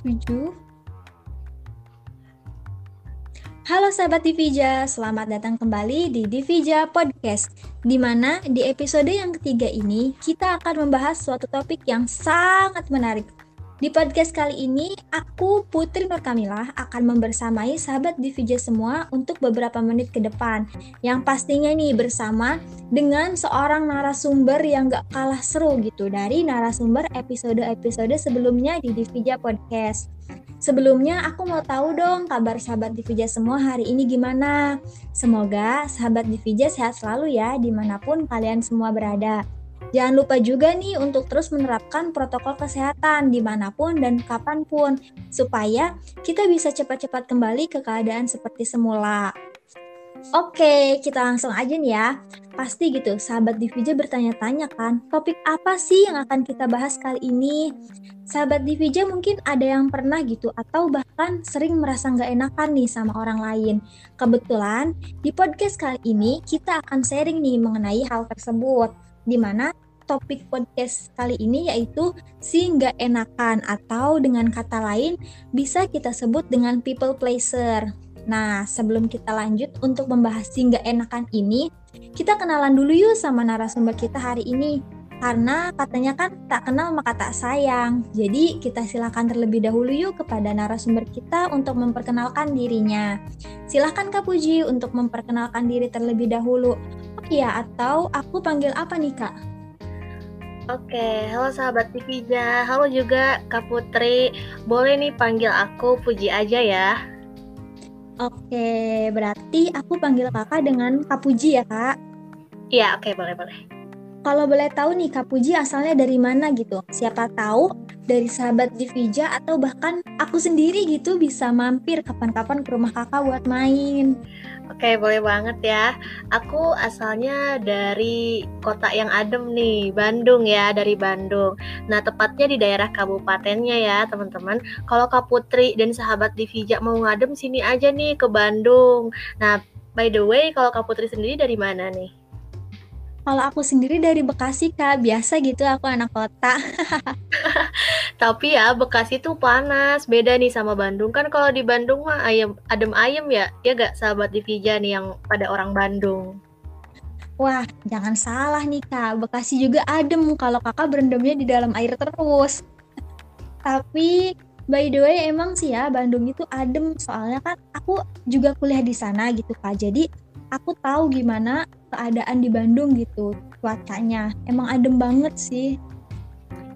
7 Halo sahabat Divija, selamat datang kembali di Divija Podcast di mana di episode yang ketiga ini kita akan membahas suatu topik yang sangat menarik di podcast kali ini, aku Putri Nur Kamilah akan membersamai sahabat Divija semua untuk beberapa menit ke depan. Yang pastinya nih bersama dengan seorang narasumber yang gak kalah seru gitu dari narasumber episode-episode sebelumnya di Divija Podcast. Sebelumnya aku mau tahu dong kabar sahabat Divija semua hari ini gimana. Semoga sahabat Divija sehat selalu ya di mana pun kalian semua berada. Jangan lupa juga nih untuk terus menerapkan protokol kesehatan di mana pun dan kapan pun, supaya kita bisa cepat-cepat kembali ke keadaan seperti semula. Oke, kita langsung aja nih ya. Pasti gitu, sahabat Divija bertanya-tanya kan, topik apa sih yang akan kita bahas kali ini? Sahabat Divija mungkin ada yang pernah gitu, atau bahkan sering merasa nggak enakan nih sama orang lain. Kebetulan, di podcast kali ini kita akan sharing nih mengenai hal tersebut di mana topik podcast kali ini yaitu si nggak enakan atau dengan kata lain bisa kita sebut dengan people pleaser. Nah, sebelum kita lanjut untuk membahas si nggak enakan ini, kita kenalan dulu yuk sama narasumber kita hari ini. Karena katanya kan tak kenal maka tak sayang. Jadi kita silakan terlebih dahulu yuk kepada narasumber kita untuk memperkenalkan dirinya. Silahkan Kak Puji untuk memperkenalkan diri terlebih dahulu. Iya, atau aku panggil apa nih Kak? Oke, halo sahabat Divija, halo juga Kak Putri. Boleh nih panggil aku Puji aja ya. Oke, berarti aku panggil kakak dengan Kak Puji ya kak? Iya, oke boleh boleh. Kalau boleh tahu nih Kak Puji asalnya dari mana gitu? Siapa tahu dari sahabat Divija atau bahkan aku sendiri gitu bisa mampir kapan-kapan ke rumah kakak buat main. Oke, boleh banget ya. Aku asalnya dari kota yang adem nih, Bandung ya, dari Bandung. Nah, tepatnya di daerah kabupatennya ya, teman-teman. Kalau Kak Putri dan sahabat Divija mau ngadem sini aja nih ke Bandung. Nah, by the way, kalau Kak Putri sendiri dari mana nih? Kalau aku sendiri dari Bekasi kak, biasa gitu aku anak kota. Tapi ya Bekasi tuh panas, beda nih sama Bandung kan kalau di Bandung mah ayam adem ayem ya, ya gak sahabat Divija nih yang pada orang Bandung. Wah, jangan salah nih kak, Bekasi juga adem kalau kakak berendamnya di dalam air terus. Tapi by the way emang sih ya Bandung itu adem soalnya kan aku juga kuliah di sana gitu kak. Jadi aku tahu gimana keadaan di Bandung gitu cuacanya emang adem banget sih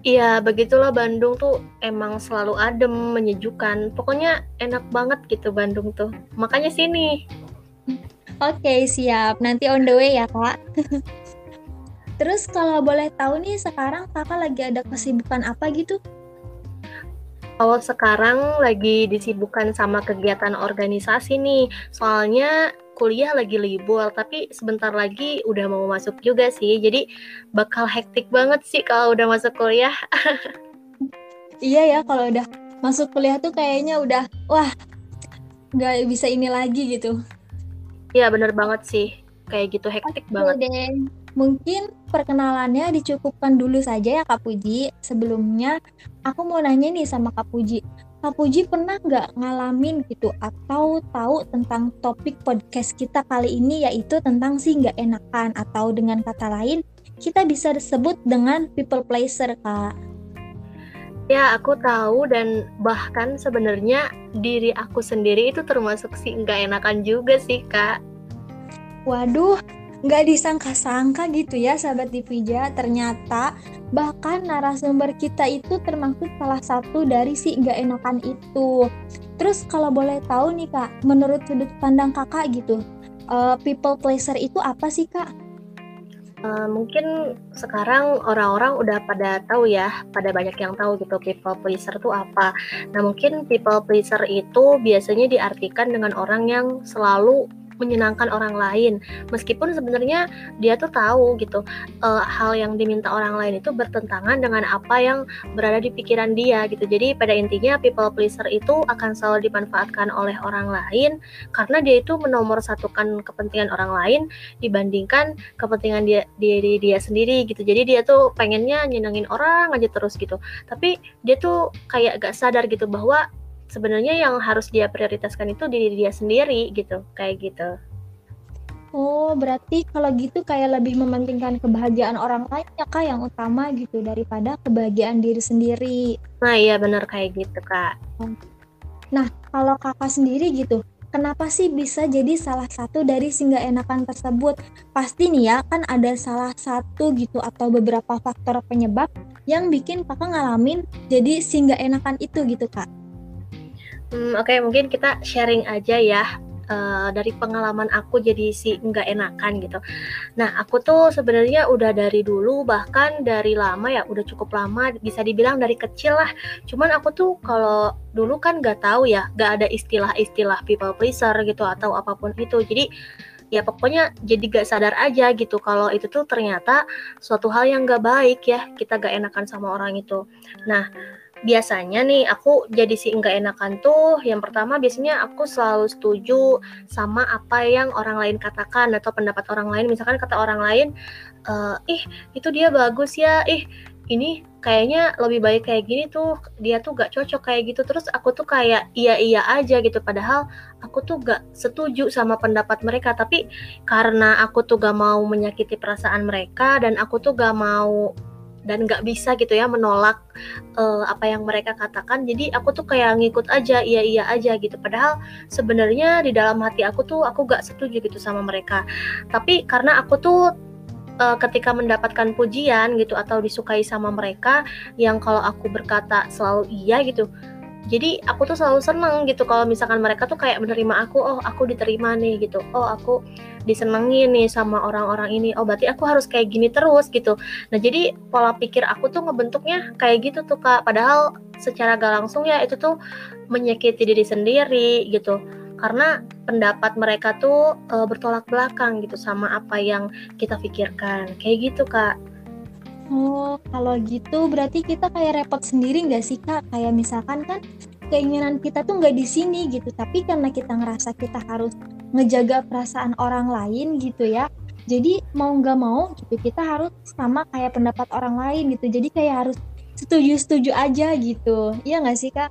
Iya, begitulah Bandung tuh emang selalu adem, menyejukkan. Pokoknya enak banget gitu Bandung tuh. Makanya sini. Oke, okay, siap. Nanti on the way ya, Kak. Terus kalau boleh tahu nih sekarang Kakak lagi ada kesibukan apa gitu? Oh, sekarang lagi disibukkan sama kegiatan organisasi nih. Soalnya kuliah lagi libur, tapi sebentar lagi udah mau masuk juga sih. Jadi bakal hektik banget sih kalau udah masuk kuliah. iya ya, kalau udah masuk kuliah tuh kayaknya udah wah nggak bisa ini lagi gitu. Iya bener banget sih, kayak gitu hektik Oke banget. Deh. Mungkin perkenalannya dicukupkan dulu saja ya Kak Puji. Sebelumnya aku mau nanya nih sama Kak Puji Kak Puji pernah nggak ngalamin gitu atau tahu tentang topik podcast kita kali ini yaitu tentang si nggak enakan atau dengan kata lain kita bisa disebut dengan people pleaser kak. Ya aku tahu dan bahkan sebenarnya diri aku sendiri itu termasuk si nggak enakan juga sih kak. Waduh, nggak disangka-sangka gitu ya sahabat Divija ternyata bahkan narasumber kita itu termasuk salah satu dari si nggak enakan itu. Terus kalau boleh tahu nih kak menurut sudut pandang kakak gitu uh, people pleaser itu apa sih kak? Uh, mungkin sekarang orang-orang udah pada tahu ya, pada banyak yang tahu gitu people pleaser itu apa. Nah mungkin people pleaser itu biasanya diartikan dengan orang yang selalu menyenangkan orang lain. Meskipun sebenarnya dia tuh tahu gitu uh, hal yang diminta orang lain itu bertentangan dengan apa yang berada di pikiran dia gitu. Jadi pada intinya people pleaser itu akan selalu dimanfaatkan oleh orang lain karena dia itu menomor satukan kepentingan orang lain dibandingkan kepentingan dia diri dia sendiri gitu. Jadi dia tuh pengennya nyenengin orang aja terus gitu. Tapi dia tuh kayak gak sadar gitu bahwa sebenarnya yang harus dia prioritaskan itu diri dia sendiri gitu kayak gitu Oh, berarti kalau gitu kayak lebih mementingkan kebahagiaan orang lain ya kak yang utama gitu daripada kebahagiaan diri sendiri. Nah iya benar kayak gitu kak. Nah kalau kakak sendiri gitu, kenapa sih bisa jadi salah satu dari singgah enakan tersebut? Pasti nih ya kan ada salah satu gitu atau beberapa faktor penyebab yang bikin kakak ngalamin jadi singgah enakan itu gitu kak. Hmm, Oke, okay, mungkin kita sharing aja ya uh, dari pengalaman aku jadi si nggak enakan gitu. Nah, aku tuh sebenarnya udah dari dulu bahkan dari lama ya, udah cukup lama bisa dibilang dari kecil lah. Cuman aku tuh kalau dulu kan nggak tahu ya, nggak ada istilah-istilah people pleaser gitu atau apa pun itu. Jadi ya pokoknya jadi gak sadar aja gitu kalau itu tuh ternyata suatu hal yang gak baik ya kita gak enakan sama orang itu. Nah biasanya nih aku jadi si enggak enakan tuh yang pertama biasanya aku selalu setuju sama apa yang orang lain katakan atau pendapat orang lain. Misalkan kata orang lain uh, ih itu dia bagus ya ih ini kayaknya lebih baik kayak gini tuh dia tuh gak cocok kayak gitu. Terus aku tuh kayak iya iya aja gitu padahal aku tuh gak setuju sama pendapat mereka. Tapi karena aku tuh gak mau menyakiti perasaan mereka dan aku tuh gak mau dan nggak bisa gitu ya menolak uh, apa yang mereka katakan. Jadi aku tuh kayak ngikut aja iya iya aja gitu. Padahal sebenarnya di dalam hati aku tuh aku gak setuju gitu sama mereka. Tapi karena aku tuh uh, ketika mendapatkan pujian gitu atau disukai sama mereka yang kalau aku berkata selalu iya gitu jadi aku tuh selalu seneng gitu kalau misalkan mereka tuh kayak menerima aku oh aku diterima nih gitu. Oh aku disenengin nih sama orang-orang ini. Oh berarti aku harus kayak gini terus gitu. Nah jadi pola pikir aku tuh ngebentuknya kayak gitu tuh kak. Padahal secara gak langsung ya itu tuh menyakiti diri sendiri gitu. Karena pendapat mereka tuh e, bertolak belakang gitu sama apa yang kita pikirkan. Kayak gitu kak Oh, kalau gitu berarti kita kayak repot sendiri nggak sih kak? Kayak misalkan kan keinginan kita tuh nggak di sini gitu, tapi karena kita ngerasa kita harus ngejaga perasaan orang lain gitu ya jadi mau nggak mau gitu kita harus sama kayak pendapat orang lain gitu jadi kayak harus setuju-setuju aja gitu iya nggak sih kak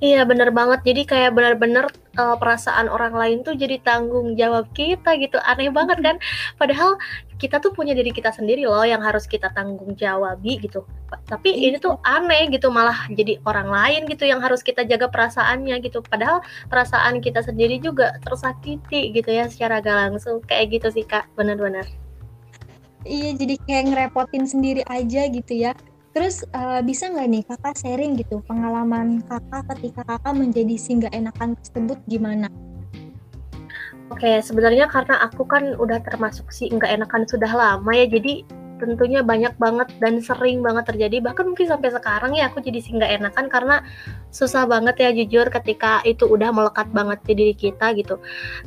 Iya bener banget. Jadi kayak bener-bener uh, perasaan orang lain tuh jadi tanggung jawab kita gitu. Aneh banget kan? Padahal kita tuh punya diri kita sendiri loh yang harus kita tanggung jawabi gitu. Tapi ini tuh iya. aneh gitu malah jadi orang lain gitu yang harus kita jaga perasaannya gitu. Padahal perasaan kita sendiri juga tersakiti gitu ya secara gak langsung. Kayak gitu sih kak. Bener-bener. Iya jadi kayak ngerepotin sendiri aja gitu ya Terus uh, bisa nggak nih kakak sharing gitu pengalaman kakak ketika kakak menjadi singgah enakan tersebut gimana? Oke, sebenarnya karena aku kan udah termasuk si enggak enakan sudah lama ya, jadi tentunya banyak banget dan sering banget terjadi. Bahkan mungkin sampai sekarang ya aku jadi sih nggak enakan karena susah banget ya jujur ketika itu udah melekat banget di diri kita gitu.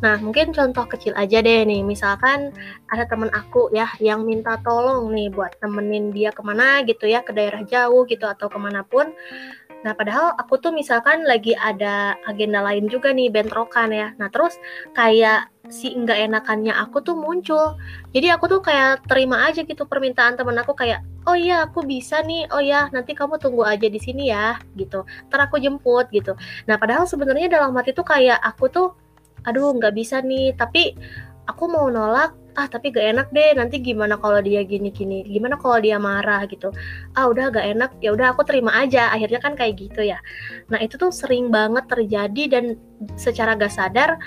Nah mungkin contoh kecil aja deh nih. Misalkan ada temen aku ya yang minta tolong nih buat temenin dia ke mana gitu ya ke daerah jauh gitu atau ke mana pun Nah, padahal aku tuh misalkan lagi ada agenda lain juga nih bentrokan ya. Nah, terus kayak si enggak enakannya aku tuh muncul. Jadi aku tuh kayak terima aja gitu permintaan temen aku kayak, "Oh iya, aku bisa nih. Oh ya, nanti kamu tunggu aja di sini ya." gitu. Ntar aku jemput gitu. Nah, padahal sebenarnya dalam hati tuh kayak aku tuh aduh nggak bisa nih, tapi aku mau nolak ah tapi gak enak deh nanti gimana kalau dia gini gini gimana kalau dia marah? gitu. Ah udah gak enak. Ya udah aku terima aja. Akhirnya kan kayak gitu ya. Nah itu tuh sering banget terjadi dan secara gak sadar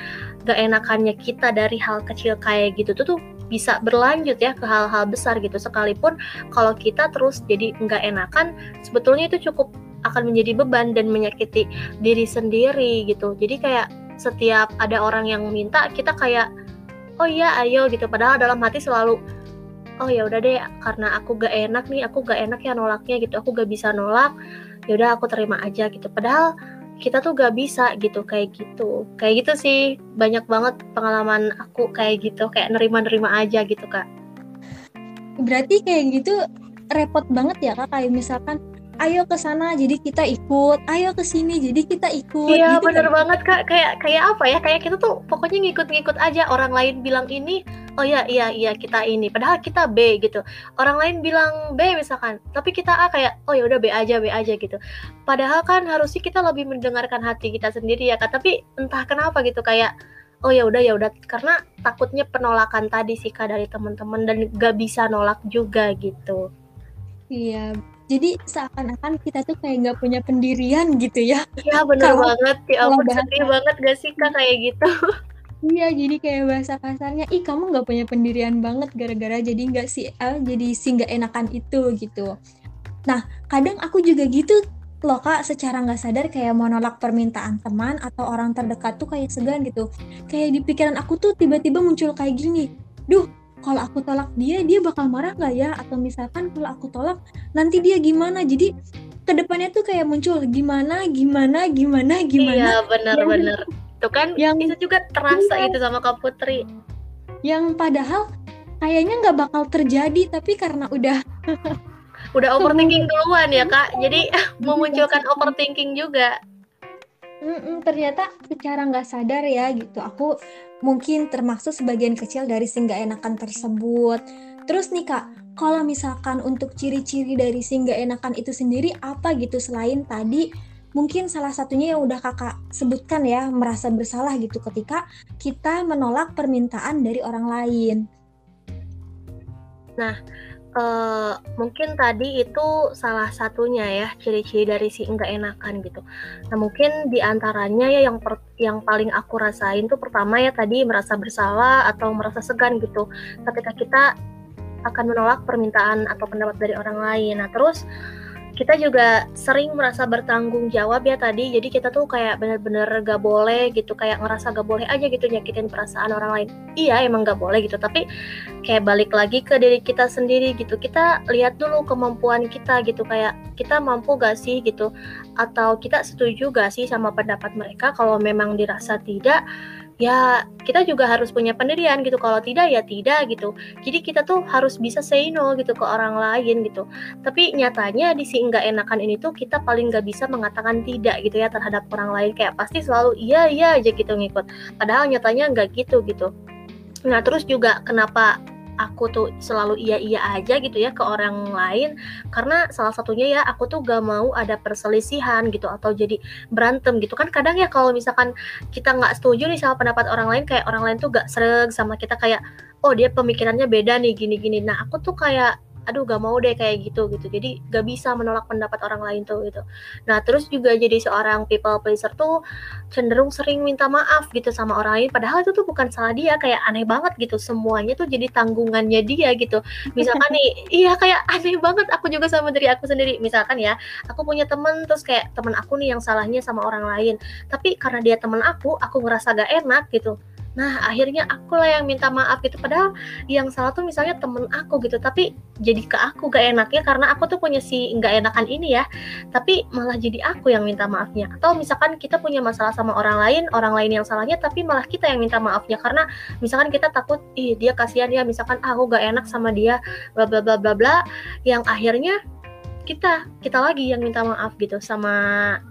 gak enakannya kita dari hal kecil kayak gitu tuh tuh bisa berlanjut ya ke hal-hal besar gitu. Sekalipun kalau kita terus jadi nggak enakan sebetulnya itu cukup akan menjadi beban dan menyakiti diri sendiri gitu. Jadi kayak setiap ada orang yang minta kita kayak oh iya ayo gitu. Padahal dalam hati selalu oh ya udah deh karena aku gak enak nih aku gak enak ya nolaknya gitu. Aku gak bisa nolak ya udah aku terima aja gitu. Padahal kita tuh gak bisa gitu kayak gitu. Kayak gitu sih banyak banget pengalaman aku kayak gitu kayak nerima-nerima aja gitu kak. Berarti kayak gitu repot banget ya kak kayak misalkan ayo ke sana jadi kita ikut. Ayo ke sini jadi kita ikut. Iya gitu bener kan? banget kak. Kayak kayak apa ya? Kayak kita tuh pokoknya ngikut-ngikut aja. Orang lain bilang ini oh iya iya iya kita ini. Padahal kita B gitu. Orang lain bilang B misalkan. Tapi kita A kayak oh ya udah B aja B aja gitu. Padahal kan harusnya kita lebih mendengarkan hati kita sendiri ya kak. Tapi entah kenapa gitu kayak oh ya udah ya udah. Karena takutnya penolakan tadi sih kak dari teman-teman dan gak bisa nolak juga gitu. Iya jadi seakan-akan kita tuh kayak nggak punya pendirian gitu ya. Iya bener banget. Ya ampun sedih banget gak sih kak kayak gitu? Iya jadi kayak bahasa kasarnya ih kamu nggak punya pendirian banget gara-gara jadi nggak sih ah, jadi si nggak enakan itu gitu. Nah kadang aku juga gitu loh kak secara nggak sadar kayak mau nolak permintaan teman atau orang terdekat tuh kayak segan gitu. Kayak di pikiran aku tuh tiba-tiba muncul kayak gini duh kalau aku tolak dia dia bakal marah nggak ya? Atau misalkan kalau aku tolak nanti dia gimana? Jadi ke depannya tuh kayak muncul gimana gimana gimana gimana? Iya bener-bener tuh kan Yang- itu juga terasa Iya. itu sama kak Putri. Yang padahal kayaknya nggak bakal terjadi tapi karena udah udah overthinking duluan ya kak. Jadi Iya, memunculkan overthinking juga. Mm-mm, ternyata secara nggak sadar ya gitu. Aku mungkin termasuk sebagian kecil dari si nggak enakan tersebut. Terus nih kak kalau misalkan untuk ciri-ciri dari si nggak enakan itu sendiri apa gitu selain tadi? Mungkin salah satunya yang udah kakak sebutkan ya merasa bersalah gitu ketika kita menolak permintaan dari orang lain eh mungkin tadi itu salah satunya ya ciri-ciri dari si enggak enakan gitu. Nah mungkin di antaranya ya yang per- yang paling aku rasain tuh pertama ya tadi merasa bersalah atau merasa segan gitu ketika kita akan menolak permintaan atau pendapat dari orang lain. Nah terus kita juga sering merasa bertanggung jawab ya tadi. Jadi kita tuh kayak bener-bener gak boleh gitu kayak ngerasa gak boleh aja gitu nyakitin perasaan orang lain. Iya emang gak boleh gitu tapi kayak balik lagi ke diri kita sendiri gitu. Kita lihat dulu kemampuan kita gitu kayak kita mampu gak sih gitu? Atau kita setuju gak sih sama pendapat mereka? Kalau memang dirasa tidak ya kita juga harus punya pendirian gitu. Kalau tidak ya tidak gitu. Jadi kita tuh harus bisa say no gitu ke orang lain gitu. Tapi nyatanya di si enggak enakan ini tuh kita paling gak bisa mengatakan tidak gitu ya terhadap orang lain. Kayak pasti selalu iya iya aja gitu ngikut. Padahal nyatanya nggak gitu gitu. Nah terus juga kenapa aku tuh selalu iya iya aja gitu ya ke orang lain karena salah satunya ya aku tuh gak mau ada perselisihan gitu atau jadi berantem gitu. Kan kadang ya kalau misalkan kita nggak setuju nih sama pendapat orang lain kayak orang lain tuh gak sereg sama kita kayak oh dia pemikirannya beda nih gini gini nah aku tuh kayak aduh gak mau deh kayak gitu gitu. Jadi gak bisa menolak pendapat orang lain tuh gitu. Nah terus juga jadi seorang people pleaser tuh cenderung sering minta maaf gitu sama orang lain. Padahal itu tuh bukan salah dia kayak aneh banget gitu. Semuanya tuh jadi tanggungannya dia gitu. Misalkan nih iya kayak aneh banget aku juga sama diri aku sendiri. Misalkan ya aku punya temen terus kayak temen aku nih yang salahnya sama orang lain. Tapi karena dia temen aku aku ngerasa gak enak gitu nah akhirnya aku lah yang minta maaf gitu. Padahal yang salah tuh misalnya temen aku gitu tapi jadi ke aku gak enaknya karena aku tuh punya si nggak enakan ini ya. Tapi malah jadi aku yang minta maafnya. Atau misalkan kita punya masalah sama orang lain orang lain yang salahnya tapi malah kita yang minta maafnya. Karena misalkan kita takut ih dia kasihan ya misalkan ah, aku gak enak sama dia bla bla bla bla bla. Yang akhirnya kita kita lagi yang minta maaf gitu sama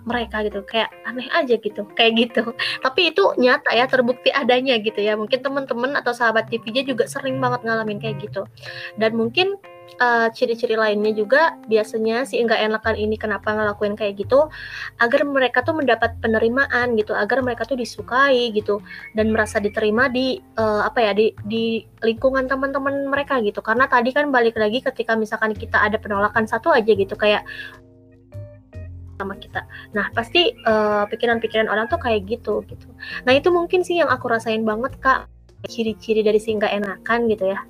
mereka gitu. Kayak aneh aja gitu kayak gitu. Tapi itu nyata ya terbukti adanya gitu ya. Mungkin teman-teman atau sahabat TVJ juga sering banget ngalamin kayak gitu. Dan mungkin uh, ciri-ciri lainnya juga biasanya si enggak enakan ini kenapa ngelakuin kayak gitu agar mereka tuh mendapat penerimaan gitu agar mereka tuh disukai gitu dan merasa diterima di uh, apa ya di di lingkungan teman-teman mereka gitu karena tadi kan balik lagi ketika misalkan kita ada penolakan satu aja gitu kayak sama kita. Nah, pasti uh, pikiran-pikiran orang tuh kayak gitu gitu. Nah, itu mungkin sih yang aku rasain banget Kak, ciri-ciri dari si enggak enakan gitu ya.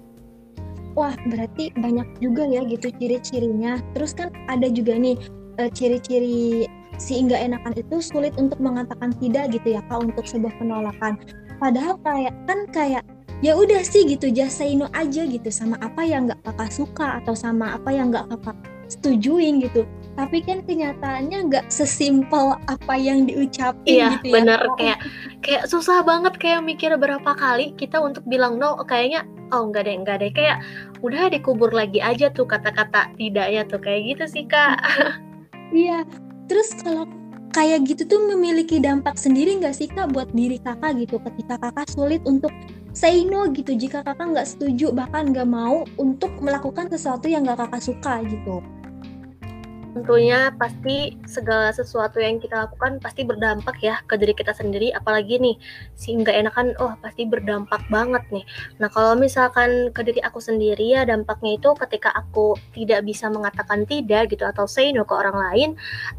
Wah, berarti banyak juga ya gitu ciri-cirinya. Terus kan ada juga nih uh, ciri-ciri si enggak enakan itu sulit untuk mengatakan tidak gitu ya Kak untuk sebuah penolakan. Padahal kayak kan kayak ya udah sih gitu just say no aja gitu sama apa yang nggak kakak suka atau sama apa yang nggak kakak setujuin gitu tapi kan kenyataannya nggak sesimpel apa yang diucapin iya, gitu ya bener kayak kayak susah banget kayak mikir berapa kali kita untuk bilang no kayaknya oh enggak deh enggak deh. Kayak udah dikubur lagi aja tuh kata-kata tidaknya tuh. Kayak gitu sih kak. Iya. Terus kalau kayak gitu tuh memiliki dampak sendiri nggak sih kak buat diri kakak gitu? Ketika kakak sulit untuk say no gitu jika kakak nggak setuju bahkan nggak mau untuk melakukan sesuatu yang nggak kakak suka gitu tentunya pasti segala sesuatu yang kita lakukan pasti berdampak ya ke diri kita sendiri. Apalagi nih si nggak enakan oh pasti berdampak banget nih. Nah kalau misalkan ke diri aku sendiri ya dampaknya itu ketika aku tidak bisa mengatakan tidak gitu atau say no ke orang lain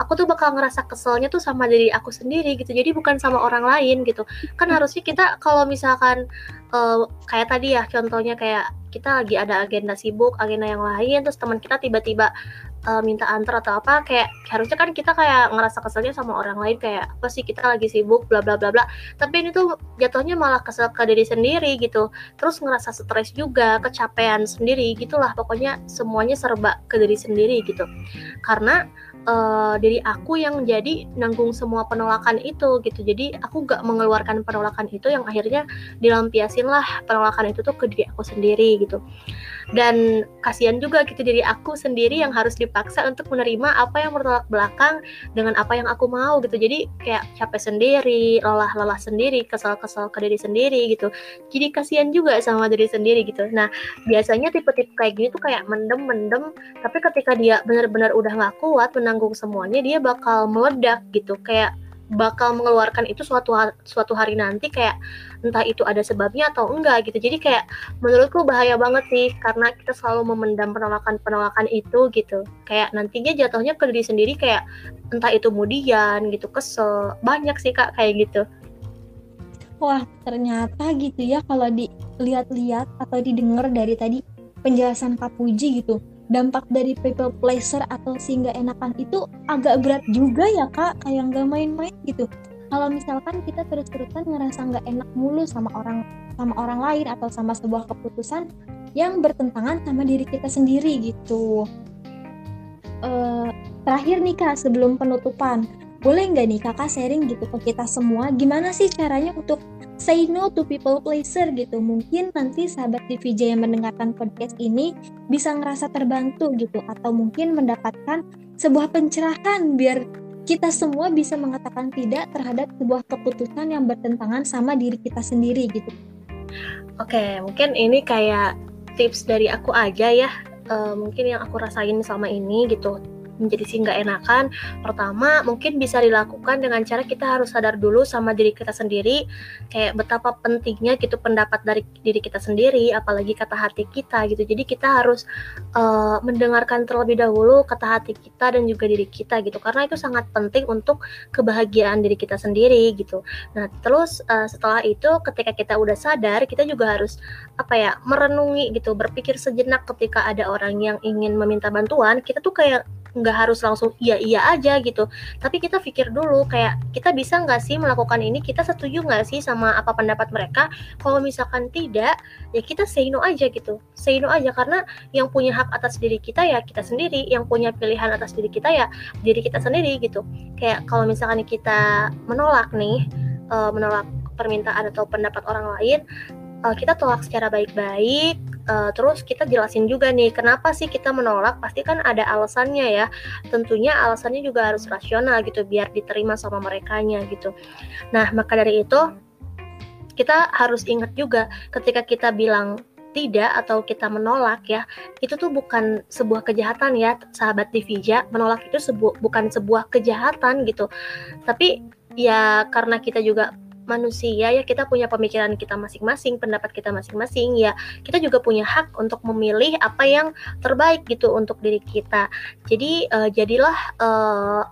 aku tuh bakal ngerasa keselnya tuh sama diri aku sendiri gitu. Jadi bukan sama orang lain gitu. Kan harusnya kita kalau misalkan uh, kayak tadi ya contohnya kayak kita lagi ada agenda sibuk agenda yang lain terus teman kita tiba-tiba uh, minta antar atau apa kayak harusnya kan kita kayak ngerasa keselnya sama orang lain kayak apa sih kita lagi sibuk? bla bla bla bla. Tapi ini tuh jatuhnya malah kesel ke diri sendiri gitu. Terus ngerasa stres juga kecapean sendiri gitulah. Pokoknya semuanya serba ke diri sendiri gitu. Karena uh, diri aku yang jadi nanggung semua penolakan itu gitu. Jadi aku gak mengeluarkan penolakan itu yang akhirnya dilampiasin lah penolakan itu tuh ke diri aku sendiri gitu dan kasihan juga gitu diri aku sendiri yang harus dipaksa untuk menerima apa yang bertolak belakang dengan apa yang aku mau gitu. Jadi kayak capek sendiri lelah-lelah sendiri kesal-kesal ke diri sendiri gitu. Jadi kasihan juga sama diri sendiri gitu. Nah biasanya tipe-tipe kayak gini tuh kayak mendem-mendem tapi ketika dia benar-benar udah gak kuat menanggung semuanya dia bakal meledak gitu. Kayak bakal mengeluarkan itu suatu suatu hari nanti kayak entah itu ada sebabnya atau enggak gitu. Jadi kayak menurutku bahaya banget sih karena kita selalu memendam penolakan penolakan itu gitu. Kayak nantinya jatuhnya ke diri sendiri kayak entah itu kemudian gitu kesel. Banyak sih kak kayak gitu. Wah ternyata gitu ya kalau dilihat-lihat atau didengar dari tadi penjelasan Kak Puji gitu dampak dari people pleaser atau si nggak enakan itu agak berat juga ya kak. Kayak nggak main-main gitu. Kalau misalkan kita terus-terusan ngerasa nggak enak mulu sama orang sama orang lain atau sama sebuah keputusan yang bertentangan sama diri kita sendiri gitu. Uh, terakhir nih kak sebelum penutupan. Boleh nggak nih kakak sharing gitu ke kita semua gimana sih caranya untuk say no to people pleaser gitu. Mungkin nanti sahabat DVJ yang mendengarkan podcast ini bisa ngerasa terbantu gitu atau mungkin mendapatkan sebuah pencerahan biar kita semua bisa mengatakan tidak terhadap sebuah keputusan yang bertentangan sama diri kita sendiri gitu. Oke, mungkin ini kayak tips dari aku aja ya. Uh, mungkin yang aku rasain selama ini gitu menjadi sih nggak enakan pertama mungkin bisa dilakukan dengan cara kita harus sadar dulu sama diri kita sendiri kayak betapa pentingnya gitu pendapat dari diri kita sendiri apalagi kata hati kita gitu. Jadi kita harus uh, mendengarkan terlebih dahulu kata hati kita dan juga diri kita gitu karena itu sangat penting untuk kebahagiaan diri kita sendiri gitu. Nah terus uh, setelah itu ketika kita udah sadar kita juga harus apa ya merenungi gitu berpikir sejenak ketika ada orang yang ingin meminta bantuan kita tuh kayak nggak harus langsung iya iya aja gitu. Tapi kita pikir dulu kayak kita bisa nggak sih melakukan ini? Kita setuju nggak sih sama apa pendapat mereka? Kalau misalkan tidak ya kita say no aja gitu. Say no aja karena yang punya hak atas diri kita ya kita sendiri. Yang punya pilihan atas diri kita ya diri kita sendiri gitu. Kayak kalau misalkan kita menolak nih uh, menolak permintaan atau pendapat orang lain uh, kita tolak secara baik-baik uh, terus kita jelasin juga nih kenapa sih kita menolak? Pasti kan ada alasannya ya. Tentunya alasannya juga harus rasional gitu biar diterima sama mereka gitu. Nah maka dari itu kita harus ingat juga ketika kita bilang tidak atau kita menolak ya itu tuh bukan sebuah kejahatan ya sahabat Divija. Menolak itu sebu bukan sebuah kejahatan gitu. Tapi ya karena kita juga manusia ya kita punya pemikiran kita masing-masing, pendapat kita masing-masing ya. Kita juga punya hak untuk memilih apa yang terbaik gitu untuk diri kita. Jadi uh, jadilah uh,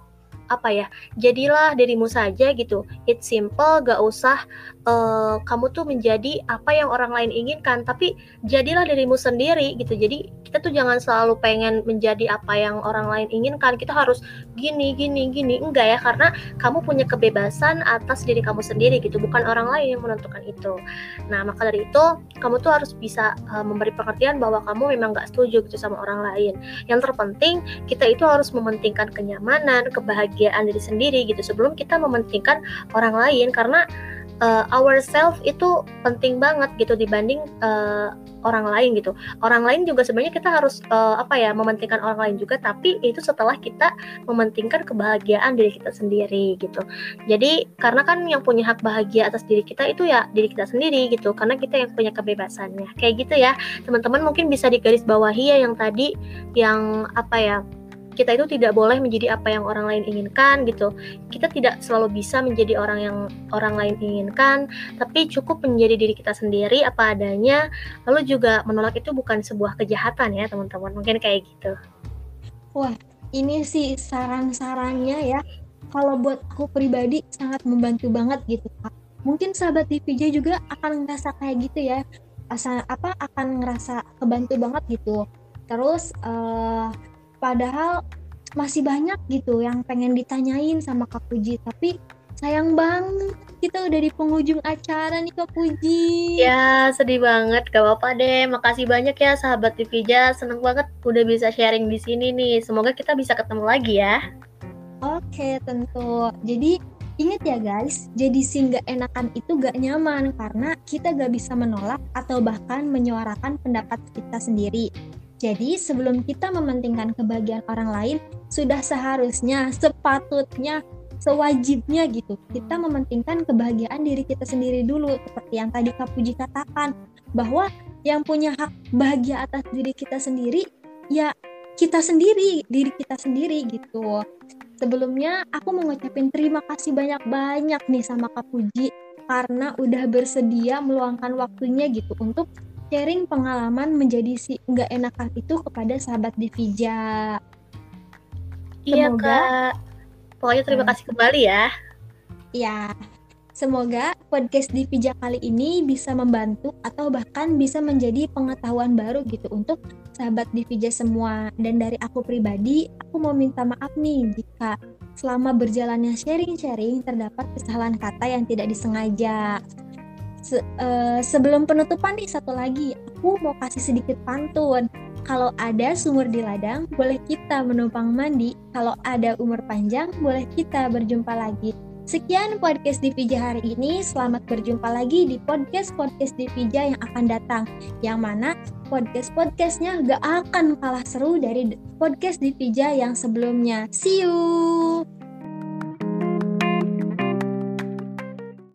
apa ya jadilah dirimu saja gitu it's simple gak usah uh, kamu tuh menjadi apa yang orang lain inginkan tapi jadilah dirimu sendiri gitu. Jadi kita tuh jangan selalu pengen menjadi apa yang orang lain inginkan. Kita harus gini gini gini. Enggak ya karena kamu punya kebebasan atas diri kamu sendiri gitu. Bukan orang lain yang menentukan itu. Nah maka dari itu kamu tuh harus bisa uh, memberi pengertian bahwa kamu memang nggak setuju gitu sama orang lain. Yang terpenting kita itu harus mementingkan kenyamanan kebahagiaan diri sendiri gitu sebelum kita mementingkan orang lain. Karena uh, ourselves itu penting banget gitu dibanding uh, orang lain gitu. Orang lain juga sebenarnya kita harus uh, apa ya mementingkan orang lain juga, tapi itu setelah kita mementingkan kebahagiaan diri kita sendiri gitu. Jadi karena kan yang punya hak bahagia atas diri kita itu ya diri kita sendiri gitu, karena kita yang punya kebebasannya. Kayak gitu ya, teman-teman mungkin bisa digaris bawahi ya yang tadi yang apa ya kita itu tidak boleh menjadi apa yang orang lain inginkan gitu. Kita tidak selalu bisa menjadi orang yang orang lain inginkan, tapi cukup menjadi diri kita sendiri apa adanya. Lalu juga menolak itu bukan sebuah kejahatan ya, teman-teman. Mungkin kayak gitu. Wah, ini sih saran-sarannya ya. Kalau buat aku pribadi sangat membantu banget gitu. Mungkin sahabat DVJ juga akan ngerasa kayak gitu ya. Asa, apa akan ngerasa kebantu banget gitu. Terus uh, padahal masih banyak gitu yang pengen ditanyain sama Kak Puji. Tapi sayang banget kita udah di penghujung acara nih Kak Puji. Ya sedih banget. Gak apa-apa deh. Makasih banyak ya sahabat Divija seneng banget udah bisa sharing di sini nih. Semoga kita bisa ketemu lagi ya. Oke tentu. Jadi Ingat ya guys, jadi sih gak enakan itu gak nyaman karena kita gak bisa menolak atau bahkan menyuarakan pendapat kita sendiri. Jadi sebelum kita mementingkan kebahagiaan orang lain, sudah seharusnya, sepatutnya, sewajibnya gitu, kita mementingkan kebahagiaan diri kita sendiri dulu. Seperti yang tadi Kak Puji katakan, bahwa yang punya hak bahagia atas diri kita sendiri, ya kita sendiri, diri kita sendiri gitu. Sebelumnya aku mau ngucapin terima kasih banyak-banyak nih sama Kak Puji karena udah bersedia meluangkan waktunya gitu untuk sharing pengalaman menjadi si nggak enakan itu kepada sahabat Divija. Iya kak. Pokoknya terima kasih kembali ya. Iya. Semoga podcast Divija kali ini bisa membantu atau bahkan bisa menjadi pengetahuan baru gitu untuk sahabat Divija semua. Dan dari aku pribadi, aku mau minta maaf nih jika selama berjalannya sharing-sharing terdapat kesalahan kata yang tidak disengaja. Se uh, sebelum penutupan nih satu lagi, aku mau kasih sedikit pantun. Kalau ada sumur di ladang, boleh kita menumpang mandi. Kalau ada umur panjang, boleh kita berjumpa lagi. Sekian podcast Divija hari ini. Selamat berjumpa lagi di podcast-podcast Divija yang akan datang. Yang mana podcast-podcastnya gak akan kalah seru dari podcast Divija yang sebelumnya. See you!